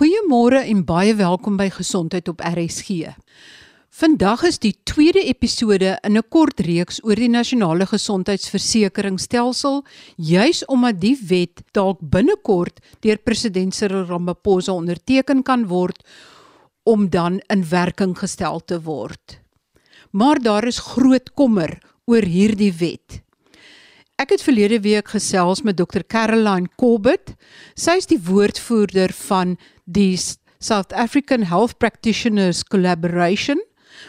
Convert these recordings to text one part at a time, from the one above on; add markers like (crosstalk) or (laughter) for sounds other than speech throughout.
Goeiemôre en baie welkom by Gesondheid op RSG. Vandag is die tweede episode in 'n kort reeks oor die nasionale gesondheidsversekeringsstelsel, juis omdat die wet dalk binnekort deur president Cyril Ramaphosa onderteken kan word om dan in werking gestel te word. Maar daar is groot kommer oor hierdie wet. Ek het verlede week gesels met Dr Caroline Corbett. Sy is die woordvoerder van die South African Health Practitioners Collaboration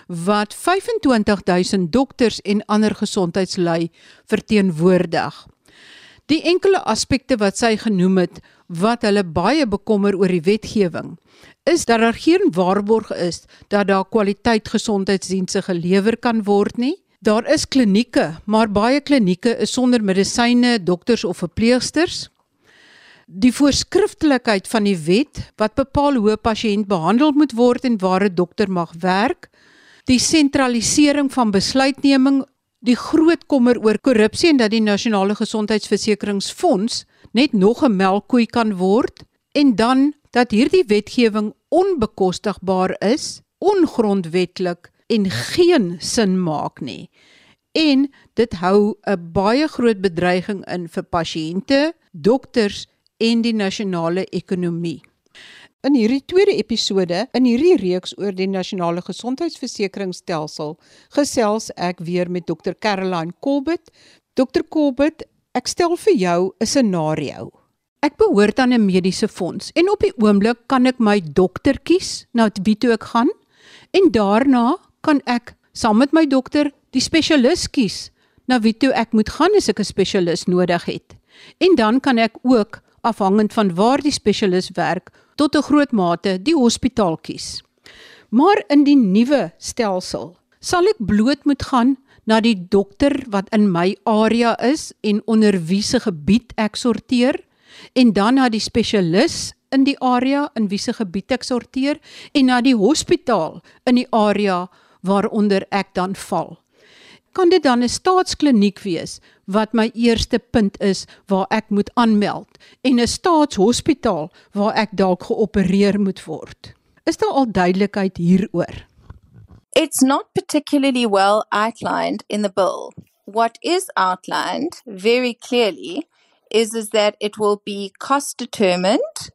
wat 25000 dokters en ander gesondheidslui verteenwoordig. Die enkele aspekte wat sy genoem het wat hulle baie bekommer oor die wetgewing is dat daar geen waarborg is dat daar kwaliteit gesondheidsdienste gelewer kan word nie. Daar is klinieke, maar baie klinieke is sonder medisyne, dokters of verpleegsters. Die voorskriftelikheid van die wet wat bepaal hoe 'n pasiënt behandel moet word en waar 'n dokter mag werk, die sentralisering van besluitneming, die groot kommer oor korrupsie en dat die nasionale gesondheidsversekeringsfonds net nog 'n melkkoei kan word en dan dat hierdie wetgewing onbekostigbaar is, ongrondwetlik en geen sin maak nie. En dit hou 'n baie groot bedreiging in vir pasiënte, dokters en die nasionale ekonomie. In hierdie tweede episode in hierdie reeks oor die nasionale gesondheidsversekeringsstelsel gesels ek weer met Dr Caroline Corbett. Dr Corbett, ek stel vir jou 'n scenario. Ek behoort aan 'n mediese fonds en op die oomblik kan ek my dokter kies na wie toe ek gaan en daarna kan ek saam met my dokter die spesialis kies na wie toe ek moet gaan as ek 'n spesialis nodig het. En dan kan ek ook afhangend van waar die spesialis werk tot 'n groot mate die hospitaal kies. Maar in die nuwe stelsel sal ek bloot moet gaan na die dokter wat in my area is en onder wie se gebied ek sorteer en dan na die spesialis in die area in wie se gebied ek sorteer en na die hospitaal in die area waaronder ek dan val kan dit dan 'n staatskliniek wees wat my eerste punt is waar ek moet aanmeld en 'n staatshospitaal waar ek dalk geopereer moet word. Is daar al duidelikheid hieroor? It's not particularly well outlined in the bill. What is outlined very clearly is is that it will be cost determined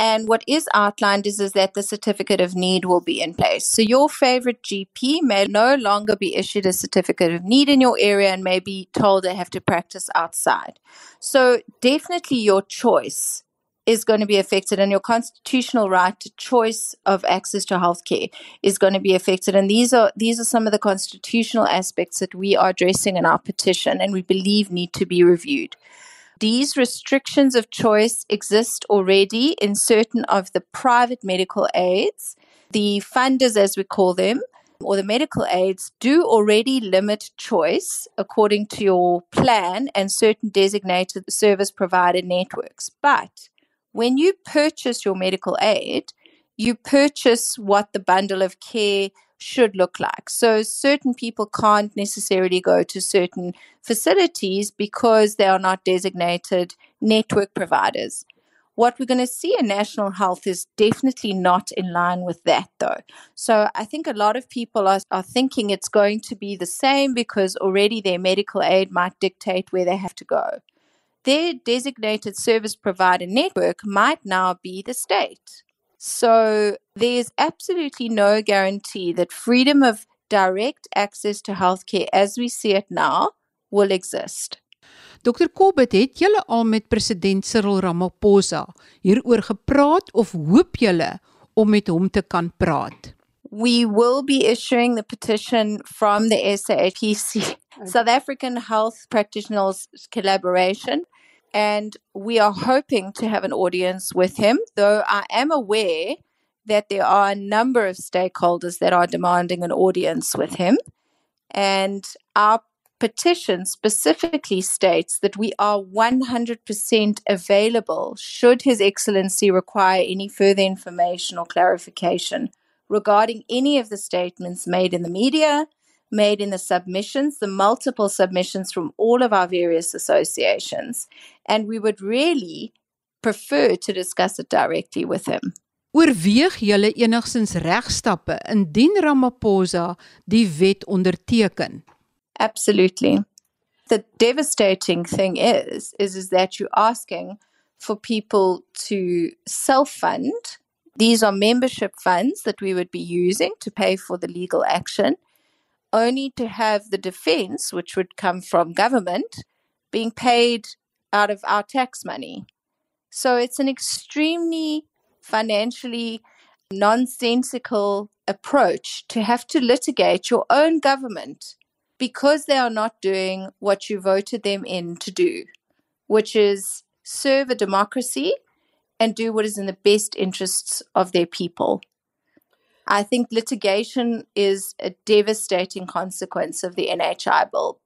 And what is outlined is, is that the certificate of need will be in place. So your favorite GP may no longer be issued a certificate of need in your area and may be told they have to practice outside. So definitely your choice is going to be affected and your constitutional right to choice of access to healthcare is going to be affected and these are these are some of the constitutional aspects that we are addressing in our petition and we believe need to be reviewed these restrictions of choice exist already in certain of the private medical aids. The funders, as we call them, or the medical aids do already limit choice according to your plan and certain designated service provider networks. But when you purchase your medical aid, you purchase what the bundle of care should look like. So, certain people can't necessarily go to certain facilities because they are not designated network providers. What we're going to see in national health is definitely not in line with that, though. So, I think a lot of people are, are thinking it's going to be the same because already their medical aid might dictate where they have to go. Their designated service provider network might now be the state. So there's absolutely no guarantee that freedom of direct access to healthcare as we see it now will exist. Dr Corbett, het julle al met president Cyril Ramaphosa hieroor gepraat of hoop julle om met hom te kan praat? We will be issuing the petition from the SAPC, South African Health Practitioners Collaboration. And we are hoping to have an audience with him, though I am aware that there are a number of stakeholders that are demanding an audience with him. And our petition specifically states that we are 100% available should His Excellency require any further information or clarification regarding any of the statements made in the media made in the submissions, the multiple submissions from all of our various associations. And we would really prefer to discuss it directly with him. Oorweeg julle enigstens regstappe indien Ramaphosa die wet onderteken? Absolutely. The devastating thing is is is that you're asking for people to self-fund. These are membership funds that we would be using to pay for the legal action, only to have the defense, which would come from government, being paid out of our tax money. So it's an extremely financially nonsensical approach to have to litigate your own government because they are not doing what you voted them in to do, which is serve a democracy and do what is in the best interests of their people. I think litigation is a devastating consequence of the NHI bill.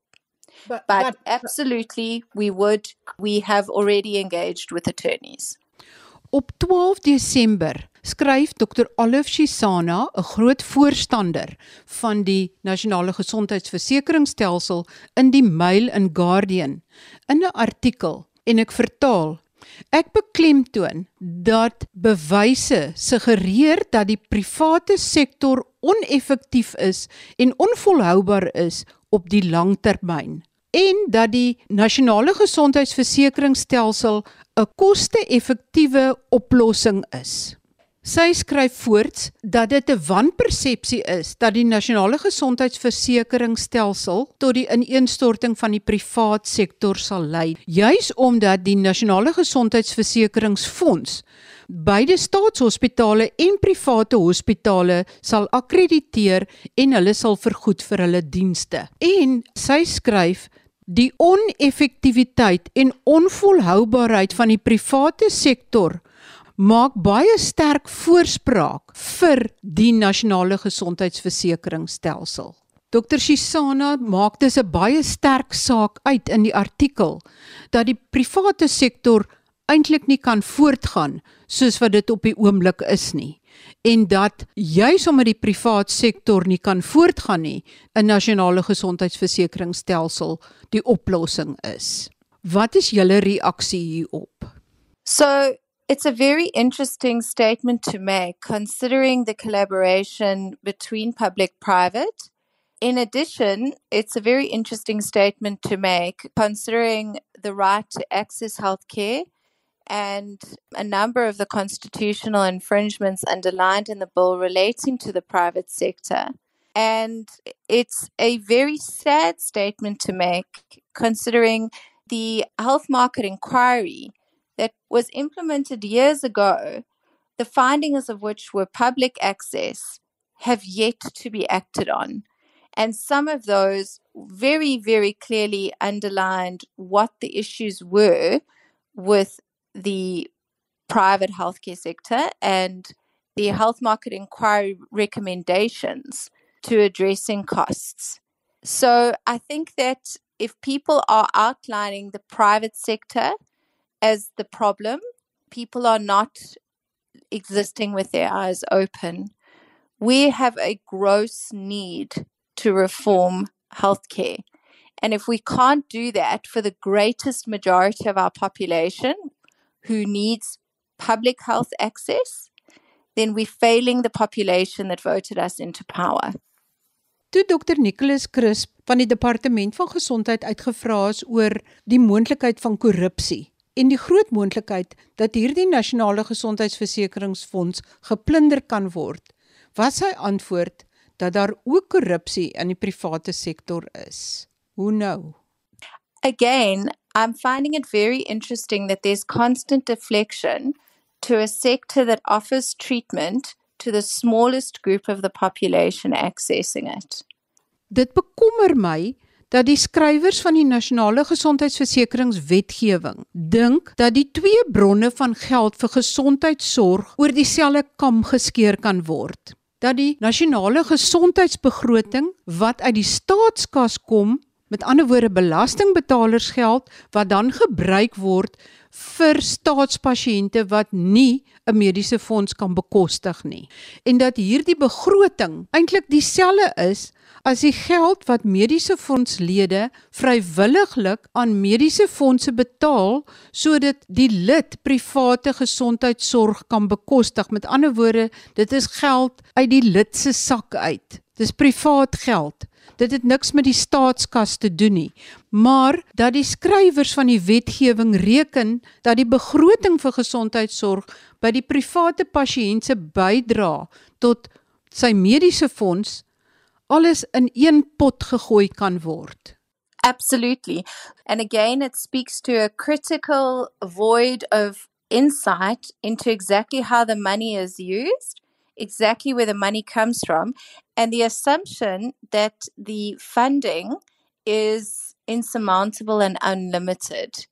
But, but, but absolutely, we would. We have already engaged with attorneys. Op 12 Desember skryf Dr. Olive Shisana, 'n groot voorstander van die nasionale gesondheidsversekeringsstelsel in die Mail and Guardian, in 'n artikel en ek vertaal Ek beklemtoon dat bewyse suggereer dat die private sektor oneffektief is en onvolhoubaar is op die lang termyn en dat die nasionale gesondheidsversekeringsstelsel 'n koste-effektiewe oplossing is. Sy skryf voorts dat dit 'n wanpersepsie is dat die nasionale gesondheidsversekeringsstelsel tot die ineenstorting van die privaat sektor sal lei, juis omdat die nasionale gesondheidsversekeringsfonds beide staatshospitale en private hospitale sal akkrediteer en hulle sal vergoed vir hulle dienste. En sy skryf die oneffektiwiteit en onvolhoubaarheid van die private sektor maak baie sterk voorspraak vir die nasionale gesondheidsversekeringsstelsel. Dr Shisana maak dis 'n baie sterk saak uit in die artikel dat die private sektor eintlik nie kan voortgaan soos wat dit op die oomblik is nie en dat juis omdat die privaat sektor nie kan voortgaan nie 'n nasionale gesondheidsversekeringsstelsel die oplossing is. Wat is julle reaksie hierop? So It's a very interesting statement to make considering the collaboration between public private. In addition, it's a very interesting statement to make considering the right to access healthcare and a number of the constitutional infringements underlined in the bill relating to the private sector. And it's a very sad statement to make considering the health market inquiry that was implemented years ago, the findings of which were public access, have yet to be acted on. And some of those very, very clearly underlined what the issues were with the private healthcare sector and the health market inquiry recommendations to addressing costs. So I think that if people are outlining the private sector as the problem. People are not existing with their eyes open. We have a gross need to reform healthcare. And if we can't do that for the greatest majority of our population who needs public health access, then we're failing the population that voted us into power. Toe Dr Nicholas Crisp van die Departement van Gesondheid uitgevra is oor die moontlikheid van korrupsie en die groot moontlikheid dat hierdie nasionale gesondheidsversekeringsfonds geplunder kan word, was sy antwoord dat daar ook korrupsie in die private sektor is. Hoe nou? Again, I'm finding it very interesting that there's constant deflection to a sector that offers treatment to the smallest group of the population accessing it. Dit bekommer my dat die skrywers van die nasionale gesondheidsversekeringswetgewing dink dat die twee bronne van geld vir gesondheidsorg oor dieselfde kam geskeer kan word. Dat die nasionale gesondheidsbegroting wat uit die staatskas kom Met ander woorde belastingbetalersgeld wat dan gebruik word vir staatspasiënte wat nie 'n mediese fonds kan bekostig nie. En dat hierdie begroting eintlik dieselfde is as die geld wat mediese fondslede vrywilliglik aan mediese fondse betaal sodat die lid private gesondheidsorg kan bekostig. Met ander woorde, dit is geld uit die lid se sak uit. Dis privaat geld. Dit het niks met die staatskas te doen nie, maar dat die skrywers van die wetgewing reken dat die begroting vir gesondheidsorg by die private pasiënt se bydra tot sy mediese fonds alles in een pot gegooi kan word. Absolutely. And again, it speaks to a critical void of insight into exactly how the money is used exactly where the money comes from and the assumption that the funding is insurmountable and unlimited.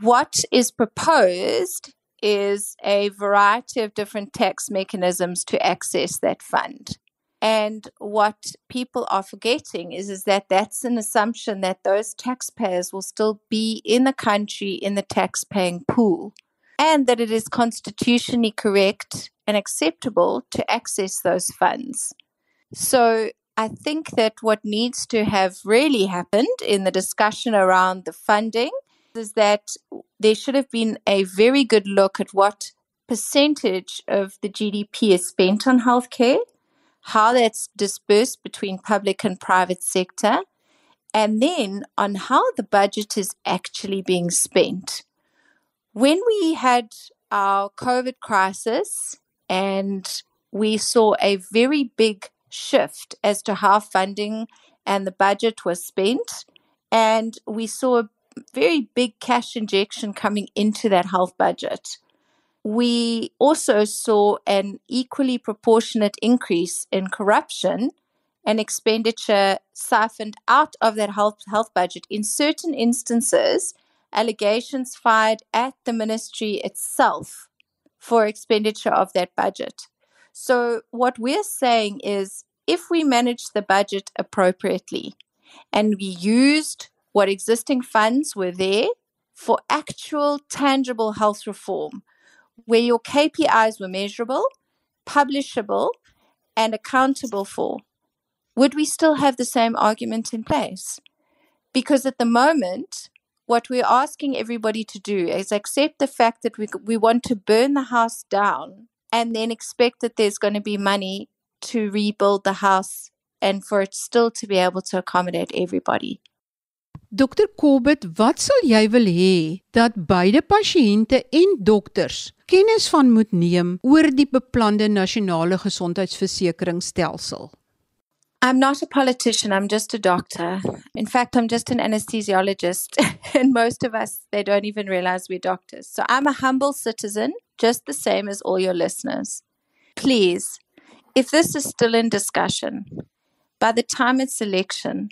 What is proposed is a variety of different tax mechanisms to access that fund. And what people are forgetting is, is that that's an assumption that those taxpayers will still be in the country in the tax paying pool and that it is constitutionally correct and acceptable to access those funds. So I think that what needs to have really happened in the discussion around the funding is that there should have been a very good look at what percentage of the GDP is spent on healthcare, how that's dispersed between public and private sector, and then on how the budget is actually being spent. When we had our COVID crisis and we saw a very big shift as to how funding and the budget was spent, and we saw a very big cash injection coming into that health budget. We also saw an equally proportionate increase in corruption and expenditure siphoned out of that health, health budget in certain instances allegations fired at the ministry itself for expenditure of that budget. So, what we're saying is if we manage the budget appropriately and we used what existing funds were there for actual tangible health reform, where your KPIs were measurable, publishable, and accountable for, would we still have the same argument in place? Because at the moment, what we're asking everybody to do is accept the fact that we, we want to burn the house down and then expect that there's going to be money to rebuild the house and for it still to be able to accommodate everybody. Dr Corbett, wat sal jy wil hê dat beide pasiënte en dokters kennis van moet neem oor die beplande nasionale gesondheidsversekeringsstelsel? I'm not a politician, I'm just a doctor. In fact, I'm just an anesthesiologist, (laughs) and most of us, they don't even realize we're doctors. So I'm a humble citizen, just the same as all your listeners. Please, if this is still in discussion, by the time it's election,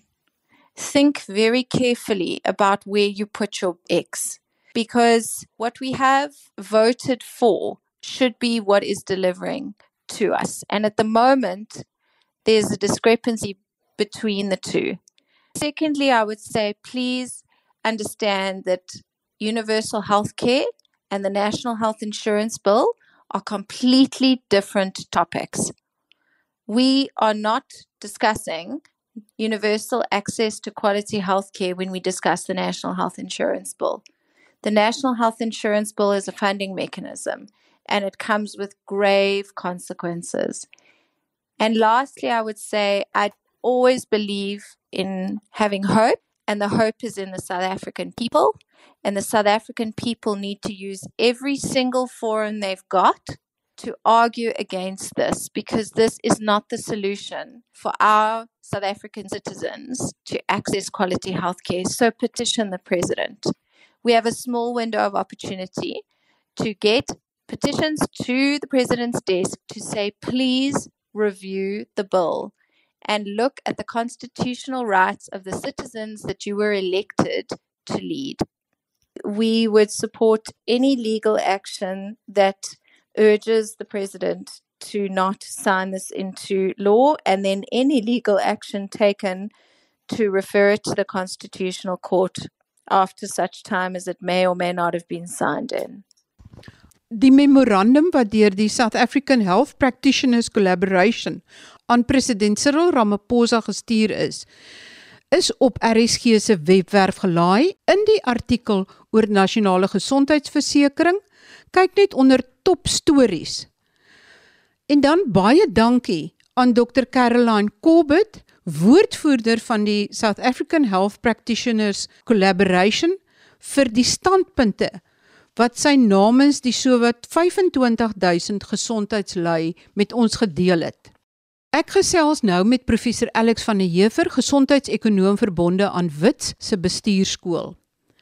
think very carefully about where you put your X. Because what we have voted for should be what is delivering to us. And at the moment, there's a discrepancy between the two. Secondly, I would say please understand that universal health care and the National Health Insurance Bill are completely different topics. We are not discussing universal access to quality health care when we discuss the National Health Insurance Bill. The National Health Insurance Bill is a funding mechanism and it comes with grave consequences. And lastly, I would say I always believe in having hope, and the hope is in the South African people. And the South African people need to use every single forum they've got to argue against this because this is not the solution for our South African citizens to access quality healthcare. So petition the president. We have a small window of opportunity to get petitions to the president's desk to say, please review the bill and look at the constitutional rights of the citizens that you were elected to lead. We would support any legal action that urges the president to not sign this into law, and then any legal action taken to refer it to the Constitutional Court after such time as it may or may not have been signed in. Die memorandum wat deur die South African Health Practitioners Collaboration aan president Cyril Ramaphosa gestuur is, is op RSG se webwerf gelaai in die artikel oor nasionale gesondheidsversekering. Kyk net onder top stories. En dan baie dankie aan Dr Caroline Corbett, woordvoerder van die South African Health Practitioners Collaboration vir die standpunte wat sy namens die sowat 25000 gesondheidslui met ons gedeel het. Ek gesels nou met professor Alex van der Heever, gesondheidsekonoom verbonde aan Wits se bestuurskool.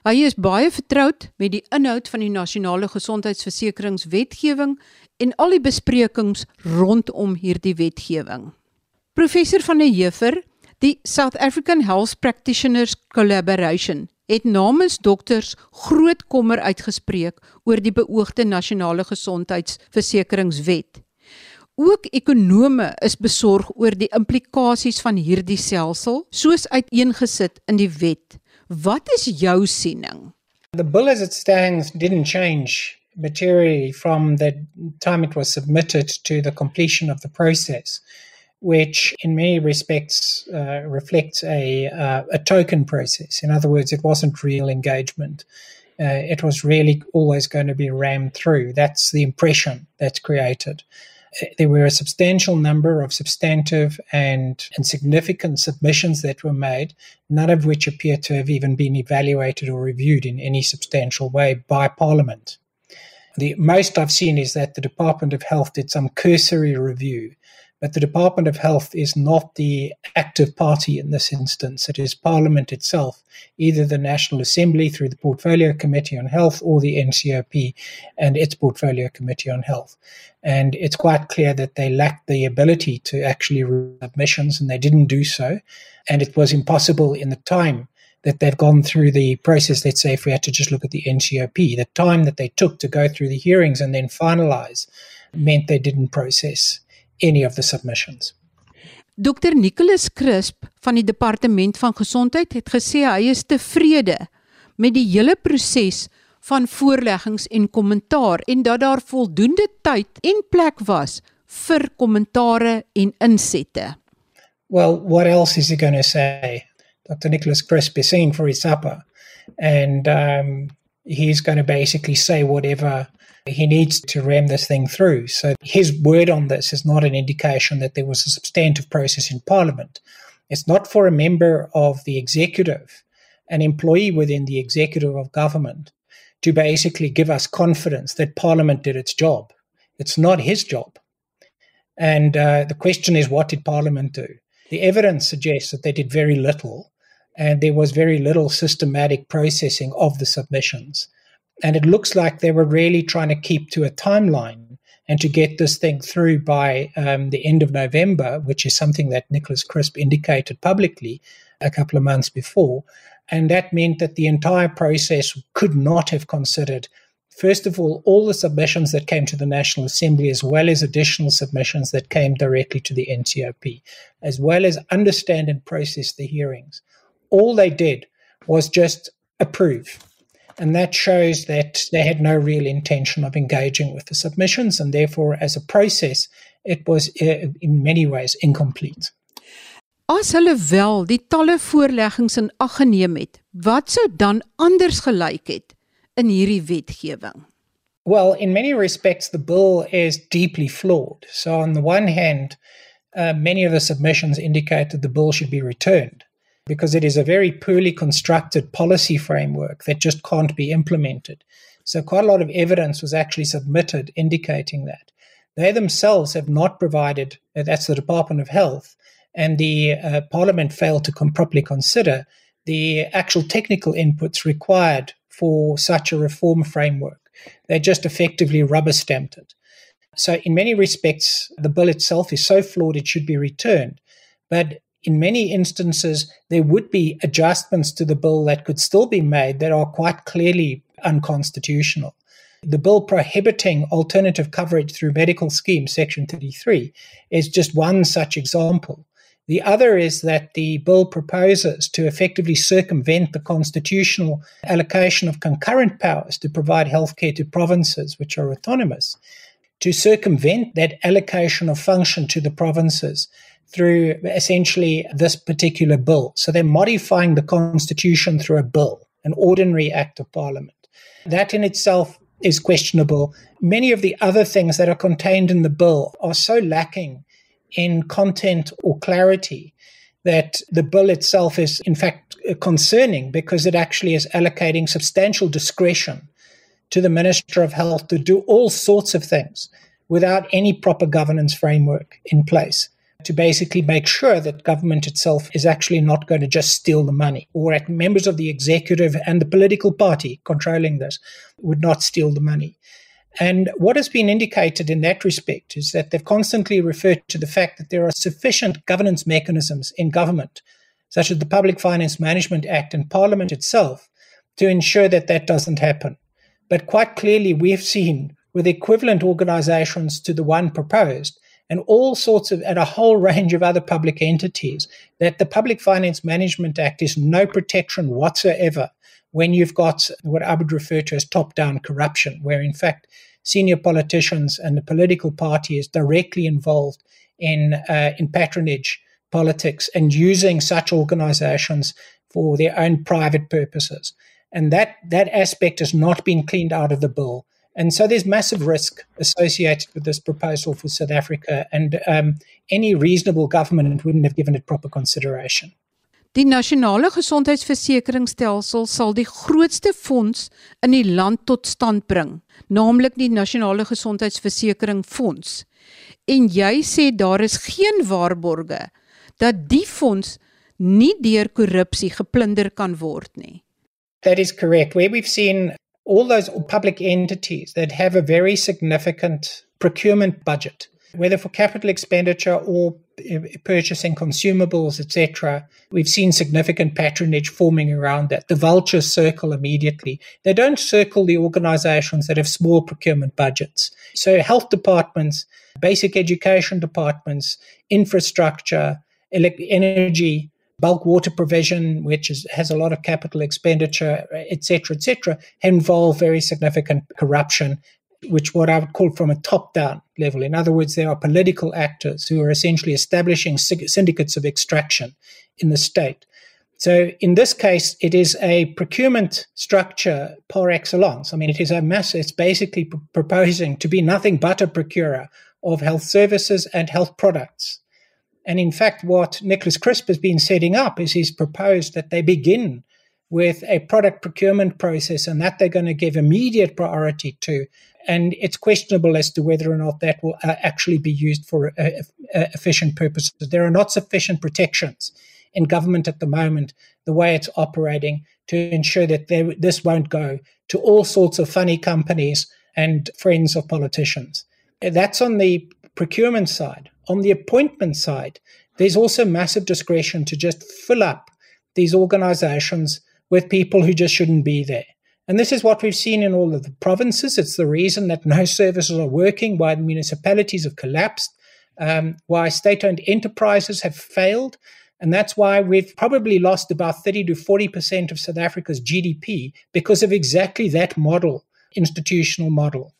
Hy is baie vertroud met die inhoud van die nasionale gesondheidsversekeringswetgewing en al die besprekings rondom hierdie wetgewing. Professor van der Heever, die South African Health Practitioners Collaboration het namens dokters groot kommer uitgespreek oor die beoogde nasionale gesondheidsversekeringswet. Ook ekonome is besorg oor die implikasies van hierdie stelsel soos uiteengesit in die wet. Wat is jou siening? The bill as it stands didn't change materially from the time it was submitted to the completion of the process. Which in many respects uh, reflects a, uh, a token process. In other words, it wasn't real engagement. Uh, it was really always going to be rammed through. That's the impression that's created. Uh, there were a substantial number of substantive and, and significant submissions that were made, none of which appear to have even been evaluated or reviewed in any substantial way by Parliament. The most I've seen is that the Department of Health did some cursory review but the Department of Health is not the active party in this instance. It is Parliament itself, either the National Assembly through the Portfolio Committee on Health or the NCOP and its Portfolio Committee on Health. And it's quite clear that they lacked the ability to actually submissions and they didn't do so. And it was impossible in the time that they've gone through the process. Let's say if we had to just look at the NCOP, the time that they took to go through the hearings and then finalize meant they didn't process any of the submissions. Dr Nicholas Crisp van die departement van gesondheid het gesê hy is tevrede met die hele proses van voorleggings en kommentaar en dat daar voldoende tyd en plek was vir kommentare en insette. Well, what else is he going to say? Dr Nicholas Crisp is saying for his supper and um he's going to basically say whatever He needs to ram this thing through. So his word on this is not an indication that there was a substantive process in Parliament. It's not for a member of the executive, an employee within the executive of government, to basically give us confidence that Parliament did its job. It's not his job. And uh, the question is, what did Parliament do? The evidence suggests that they did very little, and there was very little systematic processing of the submissions. And it looks like they were really trying to keep to a timeline and to get this thing through by um, the end of November, which is something that Nicholas Crisp indicated publicly a couple of months before. And that meant that the entire process could not have considered, first of all, all the submissions that came to the National Assembly, as well as additional submissions that came directly to the NCOP, as well as understand and process the hearings. All they did was just approve and that shows that they had no real intention of engaging with the submissions, and therefore, as a process, it was uh, in many ways incomplete. As hulle wel die talle voorleggings in ag geneem het, wat sou dan anders gelyk het in hierdie wetgewing? Well, in many respects the bill is deeply flawed. So on the one hand, uh, many of the submissions indicate that the bill should be returned. Because it is a very poorly constructed policy framework that just can't be implemented. So, quite a lot of evidence was actually submitted indicating that. They themselves have not provided, uh, that's the Department of Health, and the uh, Parliament failed to com- properly consider the actual technical inputs required for such a reform framework. They just effectively rubber stamped it. So, in many respects, the bill itself is so flawed it should be returned. But in many instances, there would be adjustments to the bill that could still be made that are quite clearly unconstitutional. The bill prohibiting alternative coverage through medical schemes, Section 33, is just one such example. The other is that the bill proposes to effectively circumvent the constitutional allocation of concurrent powers to provide healthcare to provinces which are autonomous, to circumvent that allocation of function to the provinces through essentially this particular bill. So they're modifying the constitution through a bill, an ordinary act of parliament. That in itself is questionable. Many of the other things that are contained in the bill are so lacking in content or clarity that the bill itself is, in fact, concerning because it actually is allocating substantial discretion to the Minister of Health to do all sorts of things without any proper governance framework in place to basically make sure that government itself is actually not going to just steal the money or that members of the executive and the political party controlling this would not steal the money. And what has been indicated in that respect is that they've constantly referred to the fact that there are sufficient governance mechanisms in government, such as the Public Finance Management Act and Parliament itself, to ensure that that doesn't happen. But quite clearly, we've seen with equivalent organizations to the one proposed and all sorts of, and a whole range of other public entities, that the Public Finance Management Act is no protection whatsoever when you've got what I would refer to as top down corruption, where in fact senior politicians and the political party is directly involved in, uh, in patronage politics and using such organizations for their own private purposes. And that, that aspect has not been cleaned out of the bill. And so there's massive risk associated with this proposal for South Africa, and um, any reasonable government wouldn't have given it proper consideration. Die nasionale gesondheidsversekeringsstelsel sal die grootste fonds in die land tot stand bring, naamlik die nasionale gesondheidsversekering fonds. En jy sê daar is geen waarborge dat die fonds nie deur korrupsie geplunder kan word nie. That is correct. Where we've seen all those public entities that have a very significant procurement budget whether for capital expenditure or eh, purchasing consumables, etc. We've seen significant patronage forming around that. The vultures circle immediately. They don't circle the organizations that have small procurement budgets. So, health departments, basic education departments, infrastructure, energy, bulk water provision, which is, has a lot of capital expenditure, etc., etc., involve very significant corruption which what I would call from a top down level. In other words, there are political actors who are essentially establishing syndicates of extraction in the state. So in this case, it is a procurement structure par excellence. I mean, it is a mass, it's basically pr- proposing to be nothing but a procurer of health services and health products. And in fact, what Nicholas Crisp has been setting up is he's proposed that they begin with a product procurement process and that they're going to give immediate priority to and it's questionable as to whether or not that will uh, actually be used for uh, uh, efficient purposes. There are not sufficient protections in government at the moment, the way it's operating, to ensure that there, this won't go to all sorts of funny companies and friends of politicians. That's on the procurement side. On the appointment side, there's also massive discretion to just fill up these organizations with people who just shouldn't be there. And this is what we've seen in all of the provinces. It's the reason that no (laughs) services are working, why the municipalities have collapsed, um, why state owned enterprises have failed. And that's why we've probably lost about 30 to 40% of South Africa's GDP because of exactly that model, institutional model.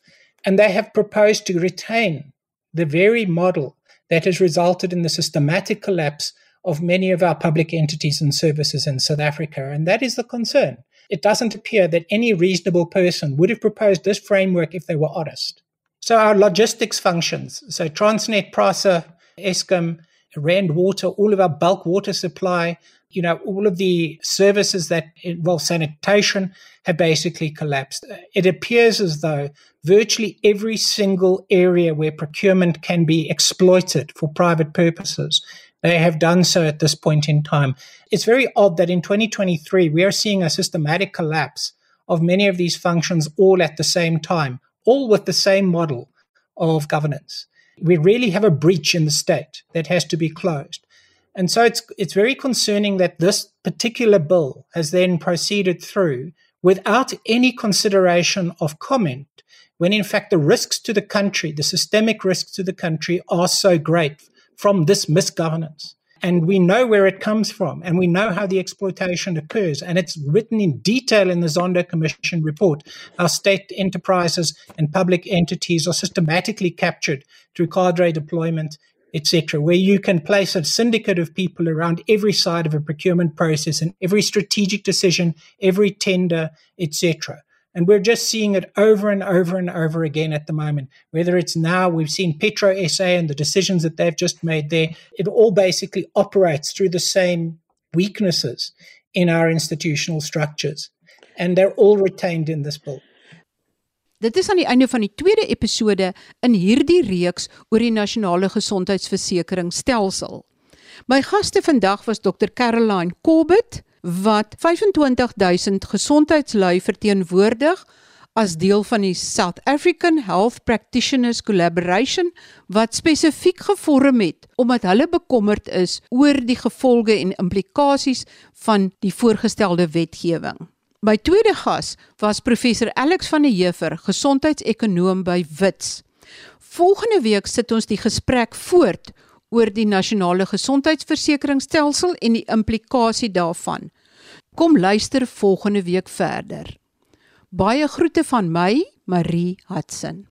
And they have proposed to retain the very model that has resulted in the systematic collapse of many of our public entities and services in South Africa. And that is the concern it doesn't appear that any reasonable person would have proposed this framework if they were honest. So our logistics functions, so Transnet, PRASA, Eskom, Rand Water, all of our bulk water supply, you know, all of the services that involve sanitation have basically collapsed. It appears as though virtually every single area where procurement can be exploited for private purposes they have done so at this point in time. It's very odd that in 2023, we are seeing a systematic collapse of many of these functions all at the same time, all with the same model of governance. We really have a breach in the state that has to be closed. And so it's, it's very concerning that this particular bill has then proceeded through without any consideration of comment, when in fact the risks to the country, the systemic risks to the country, are so great from this misgovernance. and we know where it comes from and we know how the exploitation occurs and it's written in detail in the Zondo Commission report Our state enterprises and public entities are systematically captured through cadre deployment etc where you can place a syndicate of people around every side of a procurement process and every strategic decision every tender etc and we're just seeing it over and over and over again at the moment. Whether it's now, we've seen Petro SA and the decisions that they've just made there, it all basically operates through the same weaknesses in our institutional structures. And they're all retained in this bill. Dit is aan die einde van die tweede episode in hierdie reeks oor die nasionale gesondheidsversekeringsstelsel. My gaste vandag was Dr Caroline Corbett, wat 25000 gesondheidslui verteenwoordig as deel van die South African Health Practitioners Collaboration wat spesifiek gevorm het omdat hulle bekommerd is oor die gevolge en implikasies van die voorgestelde wetgewing. My tweede gas was professor Alex van der Heever, gesondheidsekonoom by Wits. Volgende week sit ons die gesprek voort oor die nasionale gesondheidsversekeringsstelsel en die implikasie daarvan. Kom luister volgende week verder. Baie groete van my, Marie Hudson.